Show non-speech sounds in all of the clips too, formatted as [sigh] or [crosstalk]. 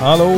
Hallå!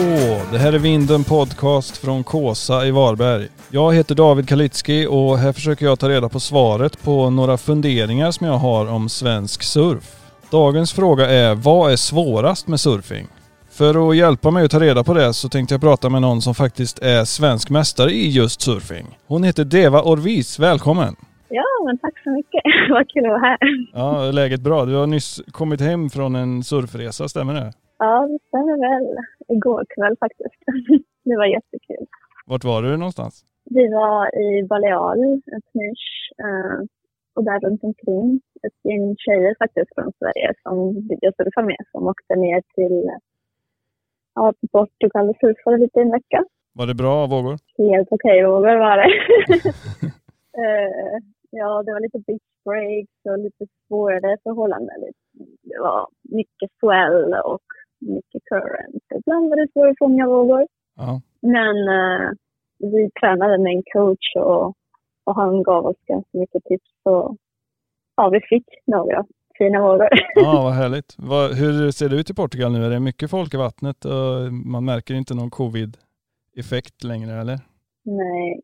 Det här är Vinden Podcast från Kåsa i Varberg. Jag heter David Kalitski och här försöker jag ta reda på svaret på några funderingar som jag har om svensk surf. Dagens fråga är, vad är svårast med surfing? För att hjälpa mig att ta reda på det så tänkte jag prata med någon som faktiskt är svensk mästare i just surfing. Hon heter Deva Orvis, välkommen! Ja, men tack så mycket. [laughs] Vad kul att vara här. Ja, läget bra. Du har nyss kommit hem från en surfresa, stämmer det? Ja, det stämmer väl. Igår kväll faktiskt. [laughs] Det var jättekul. Vart var du någonstans? Vi var i Baleal, ett nisch, eh, och där runt omkring. Ett gäng tjejer faktiskt från Sverige som jag surfade med som åkte ner till, ja, Portugal och surfade lite i en vecka. Var det bra vågor? Helt okej vågor var det. [laughs] [laughs] Eh, ja, det var lite beach breaks och lite svårare förhållanden. Det var mycket swell och mycket current. Ibland var det svårt att fånga vågor. Ja. Men eh, vi tränade med en coach och, och han gav oss ganska mycket tips. Och, ja, vi fick några fina vågor. Ja, vad [laughs] härligt. Vad, hur ser det ut i Portugal nu? Är det mycket folk i vattnet och man märker inte någon covid-effekt längre eller? Nej,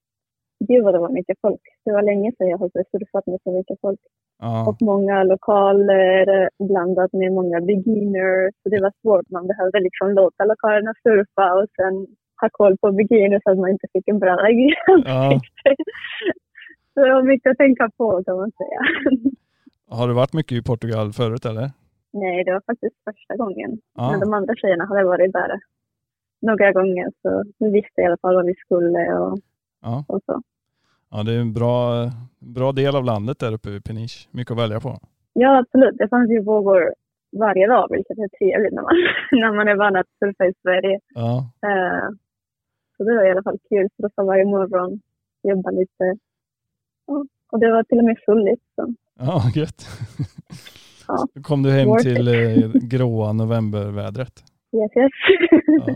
gud vad det var mycket folk. Det var länge sedan jag hade surfat med så mycket folk. Ja, Och många lokaler blandat med många beginners. Så det var svårt. Man behövde liksom låta lokalerna surfa och sen ha koll på beginners så att man inte fick en i [laughs] Ja. Så det var mycket att tänka på kan man säga. har du varit mycket i Portugal förut eller? Nej, det var faktiskt första gången. Ja. Men de andra tjejerna hade varit där några gånger så vi visste i alla fall vad vi skulle och, Ja, och så. Ja det är en bra, bra del av landet där uppe i Peniche. Mycket att välja på. Ja, absolut. Det fanns ju vågor varje dag, vilket är trevligt när man, [laughs] när man är van att surfa i Sverige. Ja, Eh, så det var i alla fall kul. Surfa varje morgon, jobba lite. Ja, och det var till och med soligt. Så. ja [laughs] gött. Ja. Då kom du hem till eh, gråa novembervädret. Yes, yes. Ja.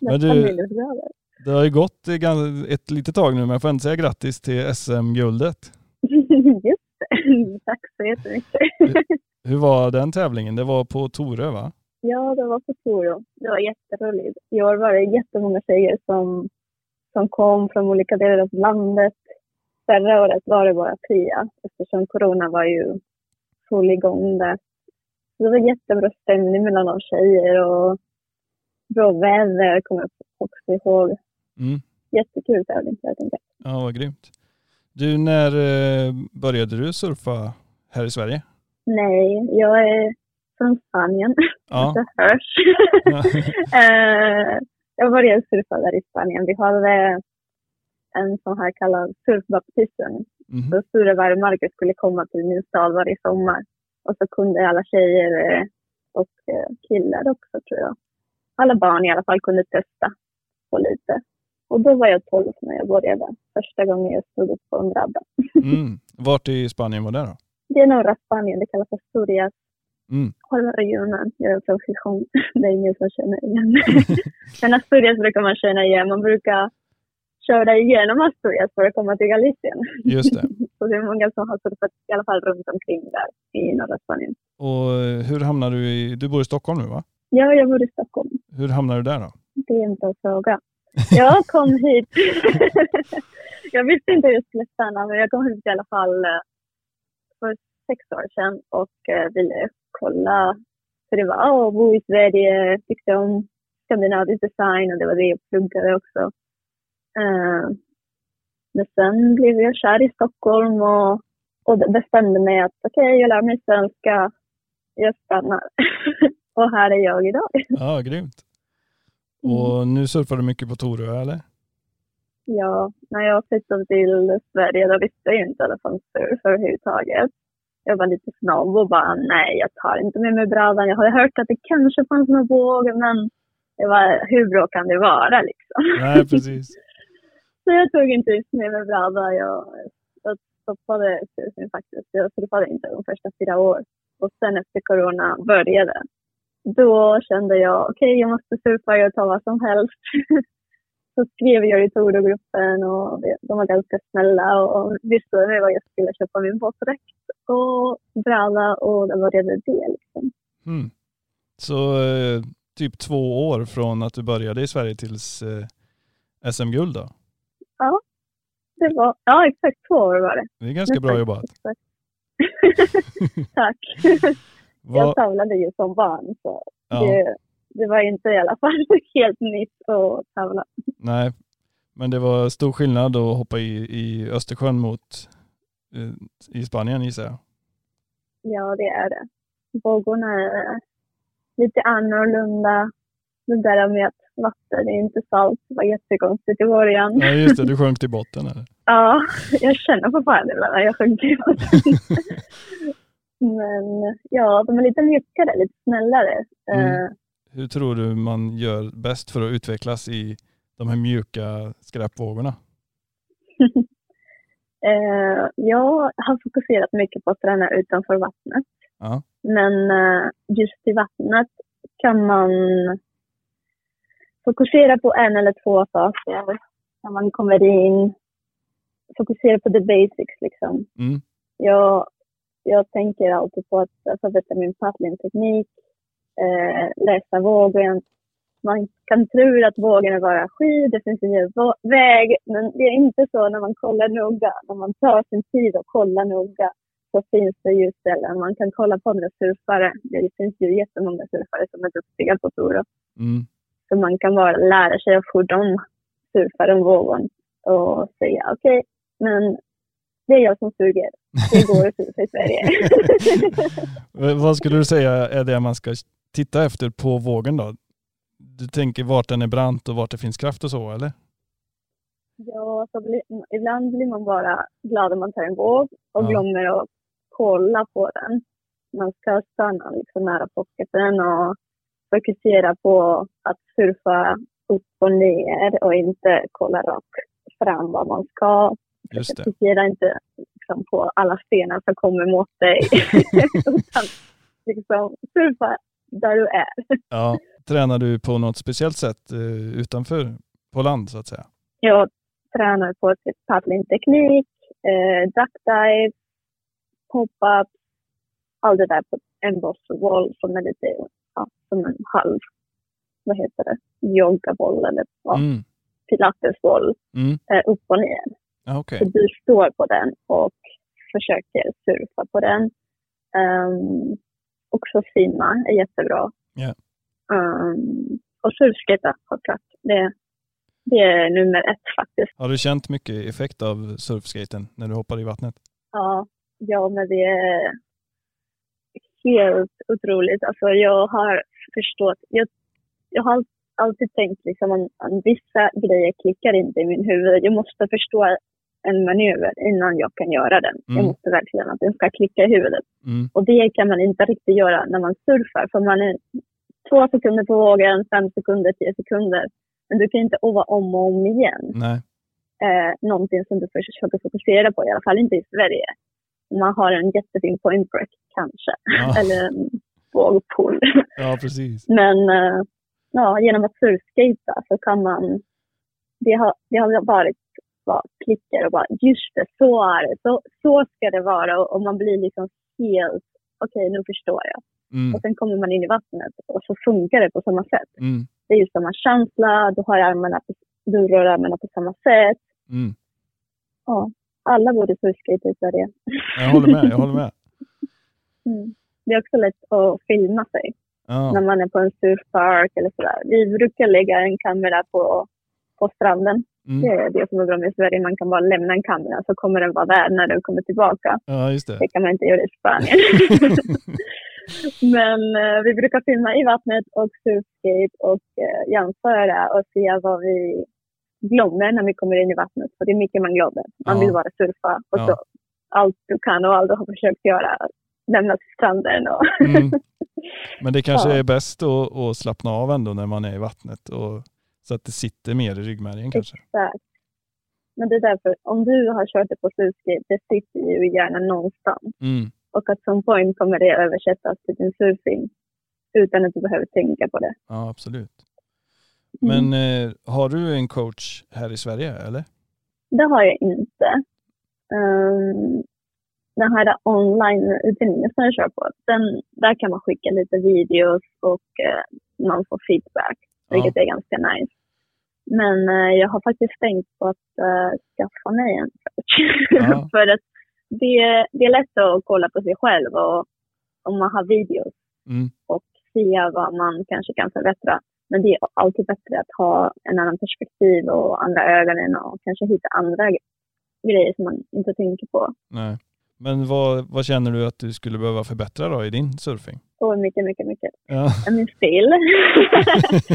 [laughs] Men du-. Det har ju gått ett litet tag nu men jag får inte säga grattis till SM-guldet. [laughs] Just det. [laughs] Tack så jättemycket. Hur var den tävlingen? Det var på Torö va? Ja, det var på Toro. Det var jätteroligt. I år var det jättemånga tjejer som, som kom från olika delar av landet. Förra året var det bara Pia eftersom corona var ju full igång där. Så det var jättebra stämning mellan oss tjejer och bra väder kommer jag också ihåg. Mm. Jättekul tävling helt enkelt. Ja, vad grymt. Du, när eh, började du surfa här i Sverige? Nej, jag är från Spanien. Ja. [laughs] Det hörs. [laughs] Eh, jag började surfa där i Spanien. Vi hade en sån här kallad surfbaptism. Mhm. Så Sture Värmarker skulle komma till min stad varje sommar. Och så kunde alla tjejer eh, och killar också tror jag. Alla barn i alla fall kunde testa på lite. Och då var jag 12 när jag började. Första gången jag stod upp på en bräda. Mm. Vart i Spanien var det då? Det är norra Spanien, det kallas Asturias. Mm. Själva regionen, jag är från Gijón. Det är ingen som känner igen. [laughs] Men Asturias brukar man känna igen. Man brukar köra igenom Asturias för att komma till Galicien. Just det. [laughs] Så det är många som har surfat i alla fall runt omkring där i norra Spanien. Och eh, hur hamnar du i, du bor i Stockholm nu va? Ja, jag bor i Stockholm. Hur hamnar du där då? Det är en bra fråga. Jag kom hit. [laughs] jag visste inte hur jag skulle stanna, men jag kom hit i alla fall eh, för sex år sedan och eh, ville kolla hur det var att bo i Sverige. Tyckte om skandinavisk design och det var det jag pluggade också. Eh, men sen blev jag kär i Stockholm och, och bestämde mig att okej, jag lär mig svenska. Jag stannar. [laughs] och här är jag idag. Ja, grymt. Och nu surfar du mycket på Torö eller? Ja, när jag flyttade till Sverige då visste jag inte att det fanns surf överhuvudtaget. Jag var lite snabb och bara nej, jag tar inte med mig brädan. Jag hade hört att det kanske fanns någon våg, men det var, hur bra kan det vara liksom? Nej, precis. [laughs] Så jag tog inte med mig bräda. Jag, jag stoppade surfing faktiskt. Jag surfade inte de första fyra år. Och sen efter corona började, då kände jag okej, jag måste surfa, jag tar vad som helst. [laughs] så skrev jag i Toro-gruppen och de var ganska snälla och visste vad jag skulle köpa min våtdräkt och bräda och det började det liksom. Mm. Så eh, typ två år från att du började i Sverige tills eh, SM-guld då. Ja, det var, ja exakt två år var det. Det är ganska bra jobbat. [laughs] Tack. [laughs] Vad, Jag tävlade ju som barn så ja, det, det var inte i alla fall [laughs] helt nytt att tävla. nej, men det var stor skillnad att hoppa i, i Östersjön mot eh, i Spanien gissar jag. Ja, det är det. Vågorna är lite annorlunda. Det där med att vatten är inte salt var jättekonstigt i början. Ja just det, du [laughs] sjönk till botten eller? Ja, jag känner fortfarande ibland när jag sjunker i vatten. [laughs] Men ja, de är lite mjukare, lite snällare. Mm. Eh, Hur tror du man gör bäst för att utvecklas i de här mjuka skräpvågorna? [laughs] eh, jag har fokuserat mycket på att träna utanför vattnet. Ja. Men eh, just i vattnet kan man fokusera på en eller två saker när man kommer in. Fokusera på the basics liksom. Mm. Jag, jag tänker alltid på att förbättra min paddlingteknik, eh, läsa vågen. Man kan tro att vågen är bara skid, det finns en vå- väg, men det är inte så när man kollar noga. När man tar sin tid och kollar noga så finns det ju ställen. Man kan kolla på andra surfare. Det finns ju jättemånga surfare som är duktiga på Toro. Mm. Så man kan bara lära sig av hur de surfar om vågen och säga okej, men det är jag som suger. Det går att surfa i Sverige. [laughs] Vad skulle du säga är det man ska titta efter på vågen då? Du tänker vart den är brant och vart det finns kraft och så eller? ja, så blir, ibland blir man bara glad om man tar en våg och Ja. glömmer att kolla på den. Man ska stanna liksom nära pocketen och fokusera på att surfa upp och ner och inte kolla rakt fram vad man ska. Just det. Fokusera inte liksom, på alla stenar som kommer mot dig. [laughs] Utan liksom surfa där du är. Ja. Tränar du på något speciellt sätt eh, utanför, på land så att säga? Jag tränar på typ paddlingteknik, eh, duckdive, pop-up, allt det där på en bossboll som är lite ja, som en halv, vad heter det, yogaboll eller ja, Mm. pilatesboll Mm. eh, upp och ner. Ja, Okej. Så du står på den och försöker surfa på den. Um, också simma är jättebra. Ja. Um, och surfskejta såklart. Det, det är nummer ett faktiskt. Har du känt mycket effekt av surfskaten när du hoppar i vattnet? Ja, ja men det är helt otroligt. Alltså jag har förstått, jag, jag har alltid tänkt liksom att vissa grejer klickar inte i min huvud. Jag måste förstå en manöver innan jag kan göra den. Jag Mm. måste verkligen att den ska klicka i huvudet. Mm. Och det kan man inte riktigt göra när man surfar. För man är två sekunder på vågen, fem sekunder, tio sekunder. Men du kan inte ova om och om igen. Nej. Eh, någonting som du försöker fokusera på, i alla fall inte i Sverige. Man har en jättefin point break kanske. Ja, [laughs] Eller en vågpool. ja precis. Men eh, ja, genom att surfskata så kan man... Det har, det har varit bara klickar och bara just det, så är det. Så, så ska det vara. Och, och man blir liksom helt... Okej, nu förstår jag. Mm. Och sen kommer man in i vattnet och så funkar det på samma sätt. Mm. Det är ju samma känsla, du har armarna på, du rör armarna på samma sätt. Mm. Ja, alla borde surfskata i Sverige. Jag håller med, jag håller med. [laughs] Mm. Det är också lätt att filma sig Ja. när man är på en surfpark eller sådär. Vi brukar lägga en kamera på, på stranden. Det Mm. är det som är bra med Sverige. Man kan bara lämna en kamera så kommer den vara där när du kommer tillbaka. ja, just det. Det kan man inte göra i Spanien. [laughs] Men eh, vi brukar filma i vattnet och surfskate och eh, jämföra och se vad vi glömmer när vi kommer in i vattnet. För det är mycket man glömmer. Man Ja. vill bara surfa och Ja. så allt du kan och allt du har försökt göra lämna till stranden. Och Mm. [laughs] Men det kanske Ja. är bäst att, att slappna av ändå när man är i vattnet och, så att det sitter mer i ryggmärgen kanske. Exakt. Men det är därför, om du har kört det på surfskate, det sitter ju i hjärnan någonstans. Mm. Och att som point kommer det översättas till din surfing utan att du behöver tänka på det. Ja, absolut. Mm. Men eh, har du en coach här i Sverige eller? Det har jag inte. Um, den här online-utbildningen som jag kör på, den, där kan man skicka lite videos och eh, man får feedback, Ja. vilket är ganska nice. Men eh, jag har faktiskt tänkt på att eh, skaffa mig en coach. Ja. [laughs] För att det, det är lätt att kolla på sig själv och om man har videos Mm. och se vad man kanske kan förbättra. Men det är alltid bättre att ha en annan perspektiv och andra ögonen och kanske hitta andra grejer som man inte tänker på. Nej. Men vad, vad känner du att du skulle behöva förbättra då i din surfing? Så mycket, mycket, mycket. Ja. [laughs] Min stil.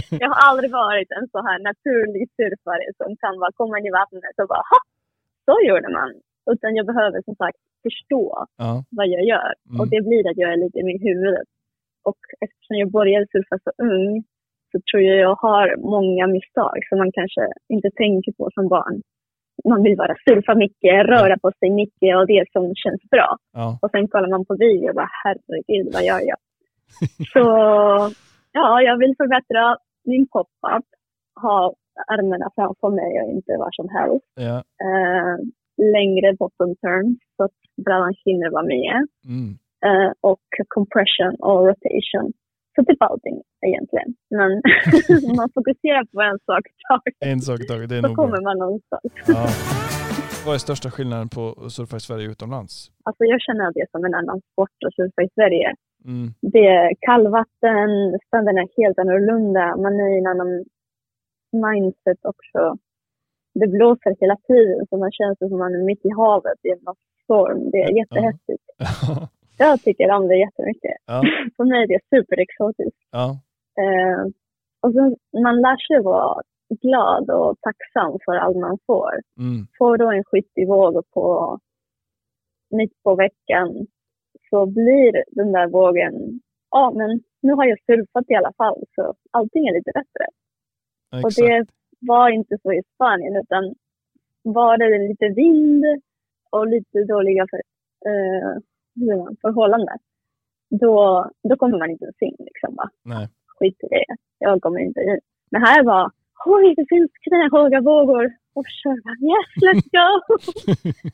[laughs] jag har aldrig varit en så här naturlig surfare som kan bara komma in i vattnet och bara ha, så gjorde man. Utan jag behöver som sagt förstå Ja. vad jag gör. Mm. Och det blir att jag är lite i min huvudet. Och eftersom jag började surfa så ung så tror jag jag har många misstag som man kanske inte tänker på som barn. Man vill bara surfa mycket, röra på sig mycket och det som känns bra. Ja. Och sen kollar man på video och bara herregud, vad gör jag? [laughs] så ja, jag vill förbättra min pop-up. Ha armarna framför mig och inte var som helst. Ja. Eh, längre bottom turn så att brallan hinner vara med. Mm. Eh, och compression och rotation. Så typ allting egentligen. Men [laughs] man fokuserar på en sak i taget En sak i taget, det är så nog bra. kommer man någonstans. Ja. Vad är största skillnaden på att surfa i Sverige utomlands? Alltså jag känner att det är som en annan sport att surfa i Sverige. Mm. Det är kallvatten, stranden är helt annorlunda, man är i en annan mindset också. Det blåser hela tiden så man känns som man är mitt i havet i en storm. Det är jättehäftigt. [laughs] Jag tycker om det jättemycket. Ja. [laughs] För mig är det superexotiskt. Ja. Eh, och så, man lär sig vara glad och tacksam för allt man får. Mm. Får då en skitig våg på mitt på veckan så blir den där vågen, ja men nu har jag surfat i alla fall så allting är lite bättre. Och Exakt. det var inte så i Spanien utan var det lite vind och lite dåliga för, eh, man, förhållanden, då, då kommer man inte ens in. Liksom? Nej. Skit i det, jag kommer inte in. Men här var, oj det finns knähöga vågor. Och kör bara, yes let's go!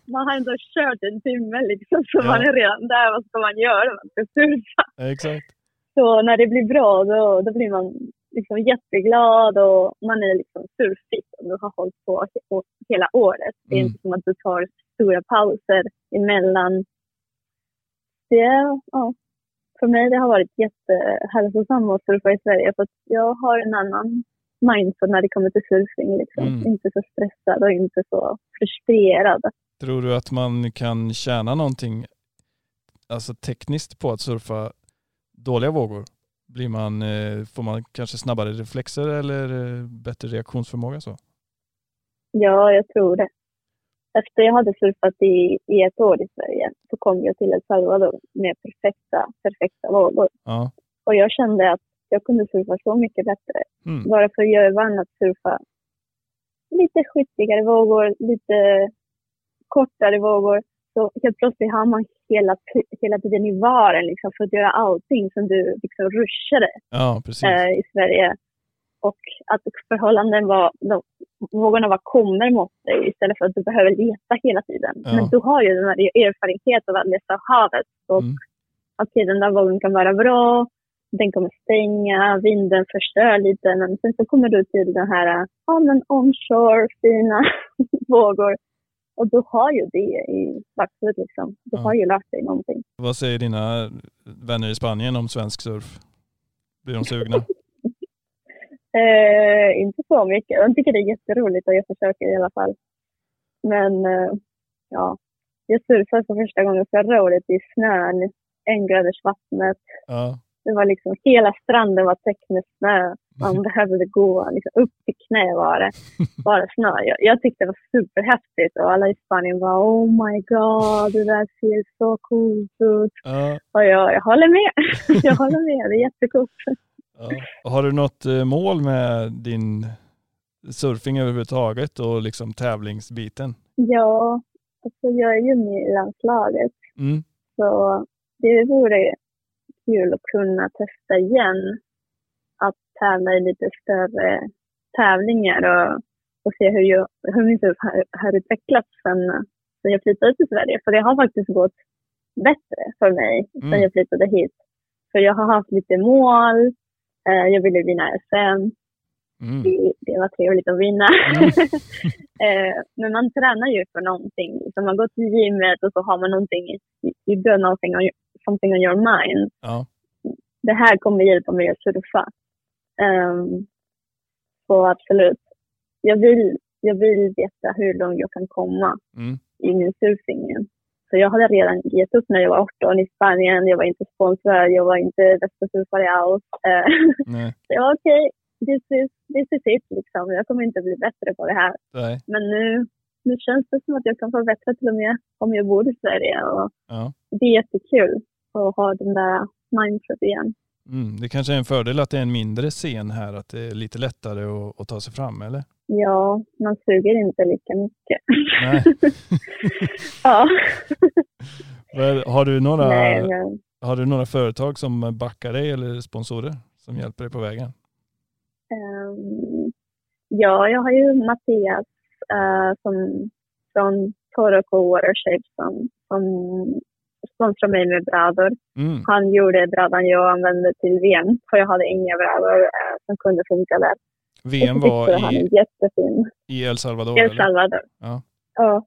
[laughs] man har ändå kört en timme liksom, så Ja. man är redan där. Vad ska man göra? Man ska surfa. Exakt. Så när det blir bra då, då blir man liksom jätteglad och man är liksom surfit om du har hållit på he- hela året. Det är Mm. inte som att du tar stora pauser emellan. Det, ja, för mig det har varit jättehälsosamt att surfa i Sverige för att jag har en annan mindset när det kommer till surfing. Liksom. Mm. Inte så stressad och inte så frustrerad. Tror du att man kan tjäna någonting alltså tekniskt på att surfa dåliga vågor? Blir man, eh, får man kanske snabbare reflexer eller eh, bättre reaktionsförmåga så? Ja, jag tror det. Efter jag hade surfat i, i ett år i Sverige så kom jag till El Salvador med perfekta, perfekta vågor. Ja. Och jag kände att jag kunde surfa så mycket bättre. Mm. Bara för jag är van att surfa lite skitigare vågor, lite kortare vågor. Så helt plötsligt har man hela, hela tiden i varen liksom, för att göra allting som du liksom ruschade ja, eh, i Sverige. Och att förhållanden var, de, vågorna var kommer mot dig istället för att du behöver leta hela tiden. Ja. Men du har ju den här erfarenheten av att läsa havet. Och Mm. okej, den där vågen kan vara bra, den kommer stänga, vinden förstör lite, men sen så kommer du till den här, ja men onshore, fina [laughs] vågor. Och du har ju det i vattnet liksom. Du Ja. har ju lärt dig någonting. Vad säger dina vänner i Spanien om svensk surf? Blir de sugna? [laughs] Eh, inte så mycket. De tycker det är jätteroligt och jag försöker i alla fall. Men eh, ja, jag surfade för första gången förra året i snön, en graders vattnet. Ja. Det var liksom, hela stranden var täckt med snö. Man [laughs] behövde gå liksom, upp till knä var det. Bara snö. Jag, jag tyckte det var superhäftigt och alla i Spanien var oh my god, det där ser så coolt ut. Ja. Och jag, jag håller med. [laughs] jag håller med, det är jättecoolt. Ja. Har du något eh, mål med din surfing överhuvudtaget och liksom tävlingsbiten? Ja, alltså jag är ju med i landslaget. Mm. Så det vore kul att kunna testa igen att tävla i lite större tävlingar och, och se hur, jag, hur min surf har, har utvecklats sen, sen jag flyttade till Sverige. För det har faktiskt gått bättre för mig Mm. sen jag flyttade hit. För jag har haft lite mål jag ville vinna SM. Mm. Det, det var trevligt att vinna. Mm. [laughs] Eh, men man tränar ju för någonting. Liksom man går till gymmet och så har man någonting, you do någonting on, your- something on your mind. Ja. Det här kommer hjälpa mig att surfa. Um, så absolut. Jag vill, jag vill veta hur långt jag kan komma Mm. i min surfing. Så jag hade redan gett upp när jag var 18 i Spanien. Jag var inte sponsrad, jag var inte bästa surfare alls. Eh, [laughs] Nej. så jag var okej, this, is, this is it liksom. Jag kommer inte bli bättre på det här. Nej. Men nu, nu känns det som att jag kan förbättra till och med om jag bor i Sverige. Och Ja. det är jättekul att ha den där mindset igen. Mm. Det kanske är en fördel att det är en mindre scen här, att det är lite lättare att, att ta sig fram, eller? Ja, man suger inte lika mycket. Nej. [laughs] ja. Har du, några, Nej, men, har du några företag som backar dig eller sponsorer som hjälper dig på vägen? ehm, ja, jag har ju Mattias eh, som, från Toroco Watershape som, som sponsrar mig med brädor. Mm. Han gjorde brädan jag använde till VM, för jag hade inga brädor eh, som kunde funka där. VM så var i, i El Salvador? El eller? Salvador. Ja. Ja.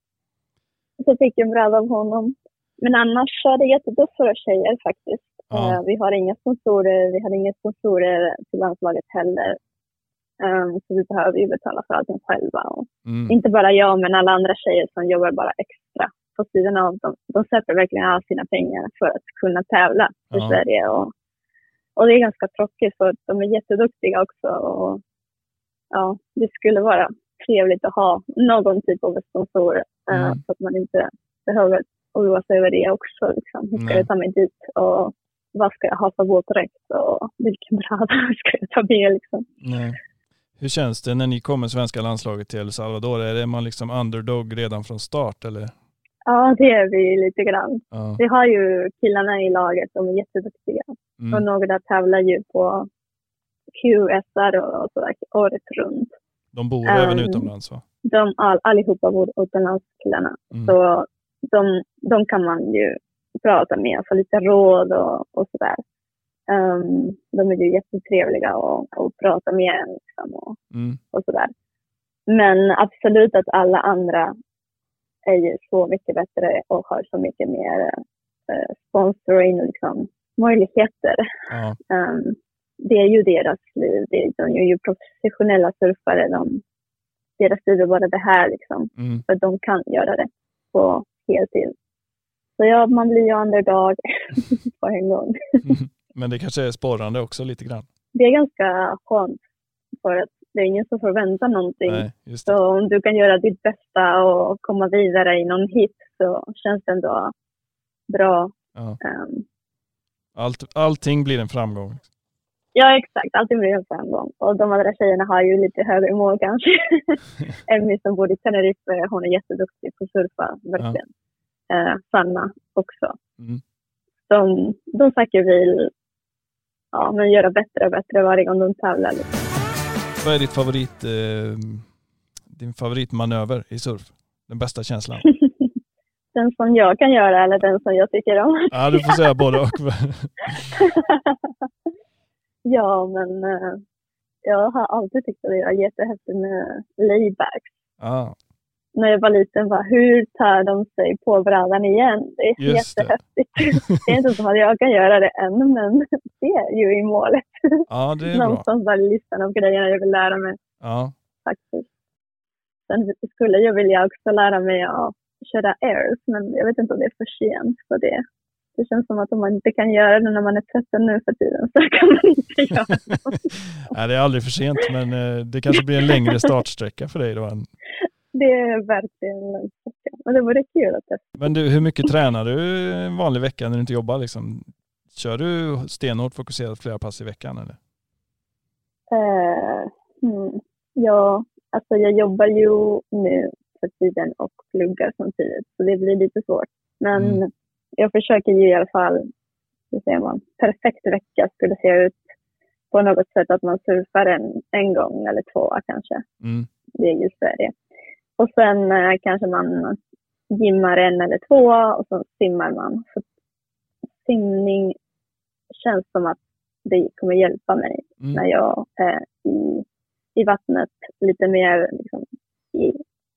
Så fick jag en bräda av honom. Men annars är det jättetufft för tjejer faktiskt. Ja. Eh, vi har inga sponsorer, vi hade inga sponsorer till landslaget heller. Um, så vi behöver ju betala för allting själva. Och Mm. inte bara jag, men alla andra tjejer som jobbar bara extra på sidan av. De, de sätter verkligen av sina pengar för att kunna tävla för Ja. Sverige. Och, och det är ganska tråkigt för de är jätteduktiga också. Och, ja, det skulle vara trevligt att ha någon typ av sponsor eh, Mm. så att man inte behöver oroa sig över det också. Liksom. Hur ska Nej. jag ta mig dit? Och vad ska jag ha för våtdräkt? Och vilken bräda [laughs] ska jag ta med? Liksom. Nej. Hur känns det när ni kommer svenska landslaget till El Salvador? Är det man liksom underdog redan från start eller? Ja, det är vi lite grann. Ja. Vi har ju killarna i laget, de är jätteduktiga. Och Mm. några tävlar ju på QSR och sådär året runt. De bor Um, även utomlands va? De all, allihopa bor utomlands, killarna. Mm. Så de, de kan man ju prata med och få lite råd och, och sådär. Um, de är ju jättetrevliga att att prata med en liksom, och, Mm. och sådär. Men absolut att alla andra är ju så mycket bättre och har så mycket mer eh, sponsoring och liksom, möjligheter. Ja. Um, det är ju deras liv. Det är, de är ju professionella surfare. De, deras liv är bara det här liksom. Mm. För de kan göra det på heltid. Så ja, man blir ju underdog [laughs] på en gång. Men det kanske är sporrande också lite grann. Det är ganska skönt. För att det är ingen som förväntar någonting. Nej. Så om du kan göra ditt bästa och komma vidare i någon hit så känns det ändå bra. Ja. Um, Allt, allting blir en framgång. Ja, exakt. Allting blir en framgång. Och de andra tjejerna har ju lite högre mål kanske. [laughs] Emmy som bor i Tenerife, hon är jätteduktig på surfa, verkligen. Eh, Sanna också. Mm. De, de säkert vill ja, men göra bättre och bättre varje gång de tävlar. Liksom. Vad är ditt favorit, eh, din favoritmanöver i surf? Den bästa känslan? [laughs] den som jag kan göra eller den som jag tycker om. Ja, du får säga både och. [laughs] ja, men eh, jag har alltid tyckt att det är jättehäftigt med laybacks. Ja, när jag var liten var hur tar de sig på brädan igen? Det är Just det. jättehäftigt. Det. är inte som att jag kan göra det än, men [laughs] det är ju i målet. ja det är bra. Någonstans var listan av grejerna jag vill lära mig Ja, faktiskt. Sen skulle jag vilja också lära mig att köra airs, men jag vet inte om det är för sent för det. Det känns som att om man inte kan göra det när man är 13 nu för tiden så [laughs] kan man inte göra [laughs] det. Nej, det är aldrig för sent, men eh, det kanske blir en längre startsträcka för dig då. än- Det är verkligen en sträcka. Men det vore kul att testa. Men du, hur mycket tränar du en vanlig vecka när du inte jobbar? Liksom? Kör du stenhårt fokuserat flera pass i veckan? Eller? Eh, hmm. Ja, alltså jag jobbar ju nu för tiden och pluggar samtidigt, så det blir lite svårt. Men Mm. Jag försöker ju i alla fall, hur säger man, perfekt vecka skulle se ut på något sätt att man surfar en, en gång eller två kanske. Mm. Det är ju Sverige. Och sen eh, kanske man gymmar en eller två och så simmar man. Så simning känns som att det kommer hjälpa mig Mm. när jag är i, i vattnet lite mer liksom, i,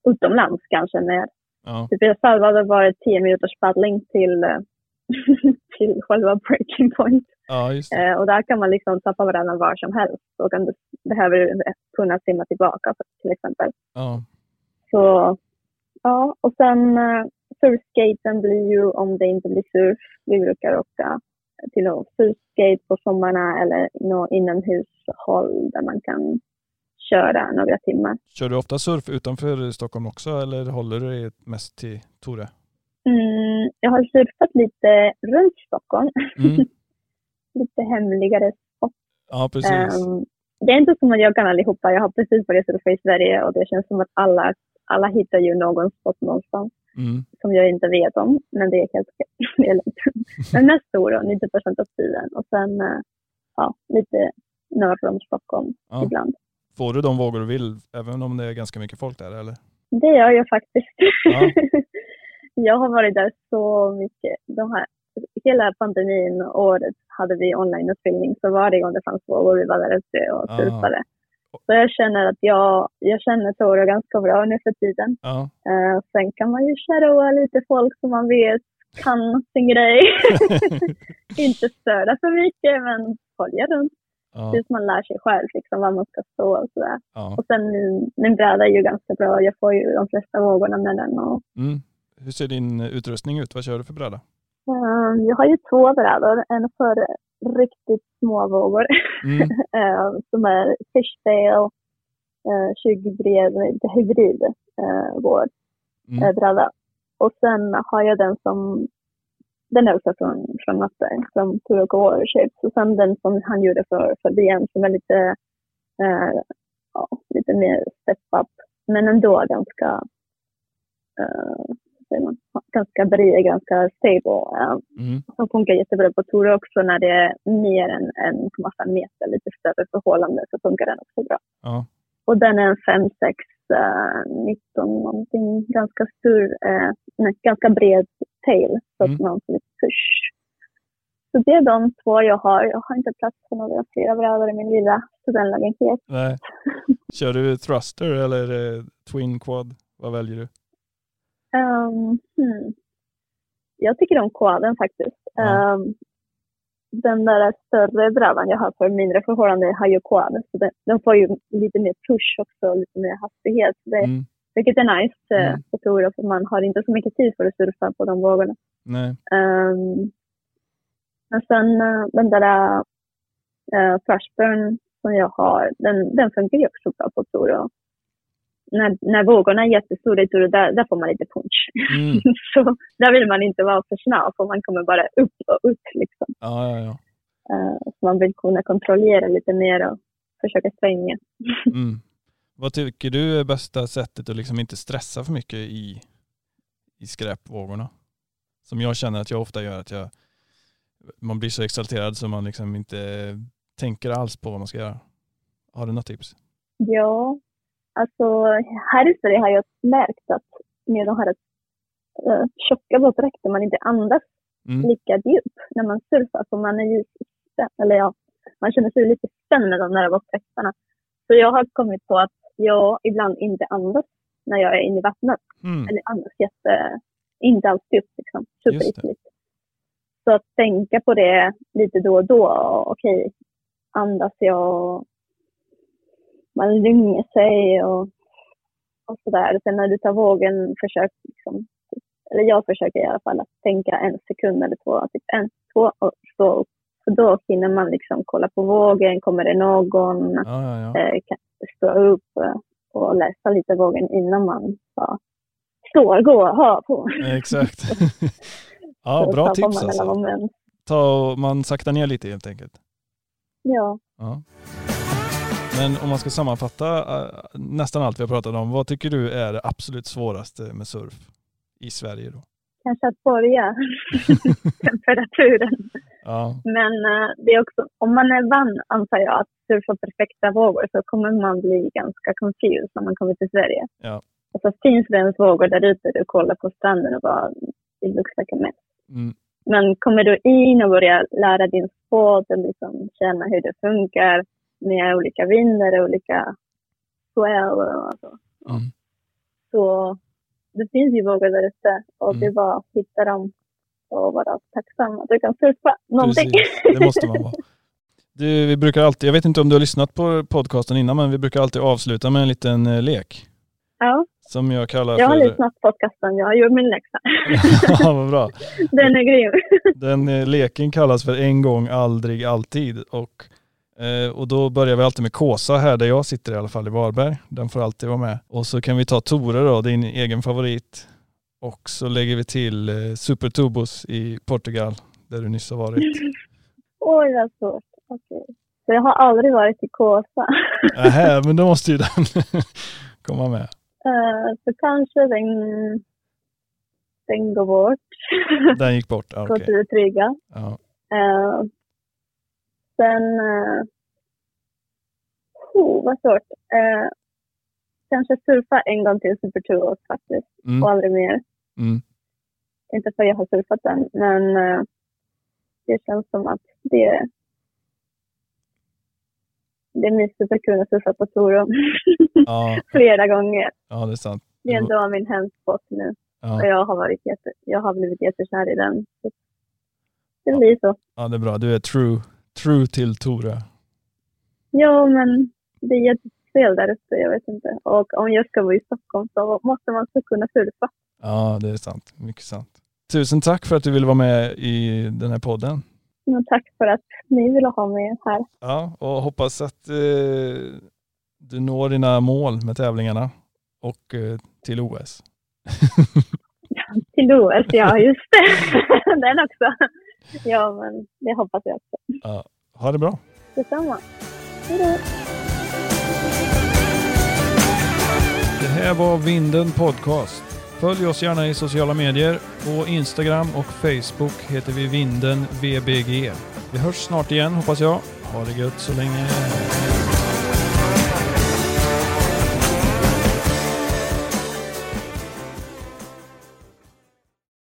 utomlands kanske. Med, Ja. typ I El Salvador var det 10 minuters paddling till, eh, [laughs] till själva breaking point. ja. Eh, och där kan man liksom tappa varandra var som helst och kan, behöver kunna simma tillbaka till exempel. Ja. Så ja, och sen uh, surfskaten blir ju om det inte blir surf. Vi brukar åka till någon surfskate på sommarna eller någon inomhushåll där man kan köra några timmar. Kör du ofta surf utanför Stockholm också eller håller du dig mest till Tore? Mm, jag har surfat lite runt Stockholm, Mm. [laughs] lite hemligare spot. Ja, precis. Ehm, det är inte som att jag kan allihopa. Jag har precis börjat surfa i Sverige och det känns som att alla, alla hittar ju någon spot någonstans. Mm. som jag inte vet om, men det är helt okej. [laughs] Men mest Storå, 90 procent av tiden. Och sen eh, ja, lite norr om Stockholm Ja. ibland. Får du de vågor du vill även om det är ganska mycket folk där eller? Det gör jag faktiskt. Ja. [laughs] jag har varit där så mycket. De här, hela pandemin året hade vi onlineutbildning, så varje gång det fanns vågor vi var där ute och Ah. surfade. Så jag känner att jag, jag känner Toro ganska bra nu för tiden. Ja. Eh, sen kan man ju shadowa lite folk som man vet kan sin grej. [laughs] [laughs] inte störa för mycket, men följa runt ja. tills man lär sig själv liksom, var man ska stå och sådär. ja. Och sen min, min bräda är ju ganska bra. Jag får ju de flesta vågorna med den. Och, Mm. Hur ser din utrustning ut? Vad kör du för bräda? eh, jag har ju två brädor. En för riktigt små vågor Mm. [laughs] eh, som är fishtail, eh, 20 bred, hybrid eh, vår. Mm. eh, bräda. Och sen har jag den som, den är också från, från Matte, från Turok Warrior Shapes. Och sen den som han gjorde för, för DN som är lite, eh, ja, lite mer step up. Men ändå ganska, eh, man, ganska bred, ganska stable. Eh, Mm. som funkar jättebra på Tore också när det är mer än 1,5 meter, lite större förhållande så funkar den också bra. Ja. Och den är en 5, 6, eh, 19 någonting. Ganska stor, eh, nej, ganska bred tail. Så att Mm. man får lite push. Så det är de två jag har. Jag har inte plats för några fler brädor i min lilla studentlägenhet. Nej. [laughs] Kör du thruster eller twin quad? Vad väljer du? Um, hmm. Jag tycker om quaden faktiskt. Ja. Um, den där större brädan jag har för mindre förhållanden har ju quad. Så den, den får ju lite mer push också, lite mer hastighet. Det, Mm. Vilket är nice eh, Mm. på Tore, för man har inte så mycket tid för att surfa på de vågorna. Nej. Um, men sen eh, den där uh, Flashburn som jag har, den, den funkar ju också bra på Toro. När, när vågorna är jättestora i Toro, där, där får man lite punch. Mm. [laughs] så där vill man inte vara för snabb, för man kommer bara upp och upp liksom. Ja, ja, ja. Eh, så man vill kunna kontrollera lite mer och försöka svänga. Mm. Vad tycker du är bästa sättet att liksom inte stressa för mycket i, i skräpvågorna? Som jag känner att jag ofta gör, att jag, man blir så exalterad så man liksom inte tänker alls på vad man ska göra. Har du något tips? Ja, alltså här i Sverige har jag märkt att med de här uh, tjocka våtdräkter man inte andas Mm. lika djupt när man surfar. För man är ju eller ja, man känner sig lite spänd med de där våtdräkterna. Så jag har kommit på att jag ibland inte andas när jag är inne i vattnet. Mm. Eller andas jätte, inte alls djupt liksom, superytligt. Så att tänka på det lite då och då. Okej, andas jag? Man lugnar sig och, och sådär. Sen när du tar vågen, försök liksom, eller jag försöker i alla fall att tänka en sekund eller två, typ en, två och stå upp. För då hinner man liksom kolla på vågen, kommer det någon, Ja, ja, ja. eh, kan stå upp eh, och läsa lite vågen innan man bara står, går, hör på. Exakt. [laughs] ja, bra tips alltså. Ta och man saktar ner lite helt enkelt. Ja. Ja. Men om man ska sammanfatta eh, nästan allt vi har pratat om, vad tycker du är det absolut svåraste med surf i Sverige då? Kanske att börja [laughs] temperaturen. Ja, Men eh, det är också, om man är van, antar jag, att surfa perfekta vågor så kommer man bli ganska confused när man kommer till Sverige. Ja. Och så finns det ens vågor där ute, du kollar på stranden och bara, it looks like a mess. mm. Men kommer du in och börjar lära din båt och liksom känna hur det funkar med olika vindar och olika swell och så. Mm. Så det finns ju vågor där ute och Mm. det är bara att hitta dem och vara tacksam att du kan surfa någonting. Precis, det måste man vara. Du, vi brukar alltid, jag vet inte om du har lyssnat på podcasten innan, men vi brukar alltid avsluta med en liten eh, lek. ja, Som jag kallar jag har för... lyssnat på podcasten. Jag har gjort min läxa. [laughs] ja, vad bra. Den är grym. Den eh, leken kallas för en gång, aldrig, alltid. Och, eh, och då börjar vi alltid med Kåsa här, där jag sitter i alla fall i Varberg. Den får alltid vara med. Och så kan vi ta Tore då, din egen favorit. Och så lägger vi till eh, Super Tubos i Portugal, där du nyss har varit. [laughs] Oj, vad svårt. Okej. Så jag har aldrig varit i Kåsa. [laughs] Nähä, men då måste ju den [laughs] komma med. Eh, så kanske den, den går bort. Den gick bort, okej. till det trygga. Ja. Eh, sen... Uh, oh, vad svårt. Eh, kanske surfa en gång till Super Tubos faktiskt. Mm, Och aldrig mer. mm, Inte för att jag har surfat den, men eh, det känns som att det det är mysigt att kunna surfa på Torum ja, [laughs] flera gånger. ja, det är sant. Det är ändå min hemsport nu och Ja, jag har, varit jätte, jag har blivit jättekär i den. Det blir så. ja, det är bra. Du är true, true till Tore. Ja, men det är jättefel där uppe, jag vet inte. Och om jag ska vara i Stockholm så måste man så kunna surfa. Ja, det är sant. Mycket sant. Tusen tack för att du ville vara med i den här podden. Men tack för att ni ville ha mig här. Ja, och hoppas att eh, du når dina mål med tävlingarna och eh, till OS. [laughs] Till OS, ja just det. [laughs] den också. [laughs] Ja, men det hoppas jag också. Ha det bra. Detsamma. Hej då. Det här var Vinden Podcast. Följ oss gärna i sociala medier. På Instagram och Facebook heter vi Vinden VBG. Vi hörs snart igen hoppas jag. Ha det gött så länge.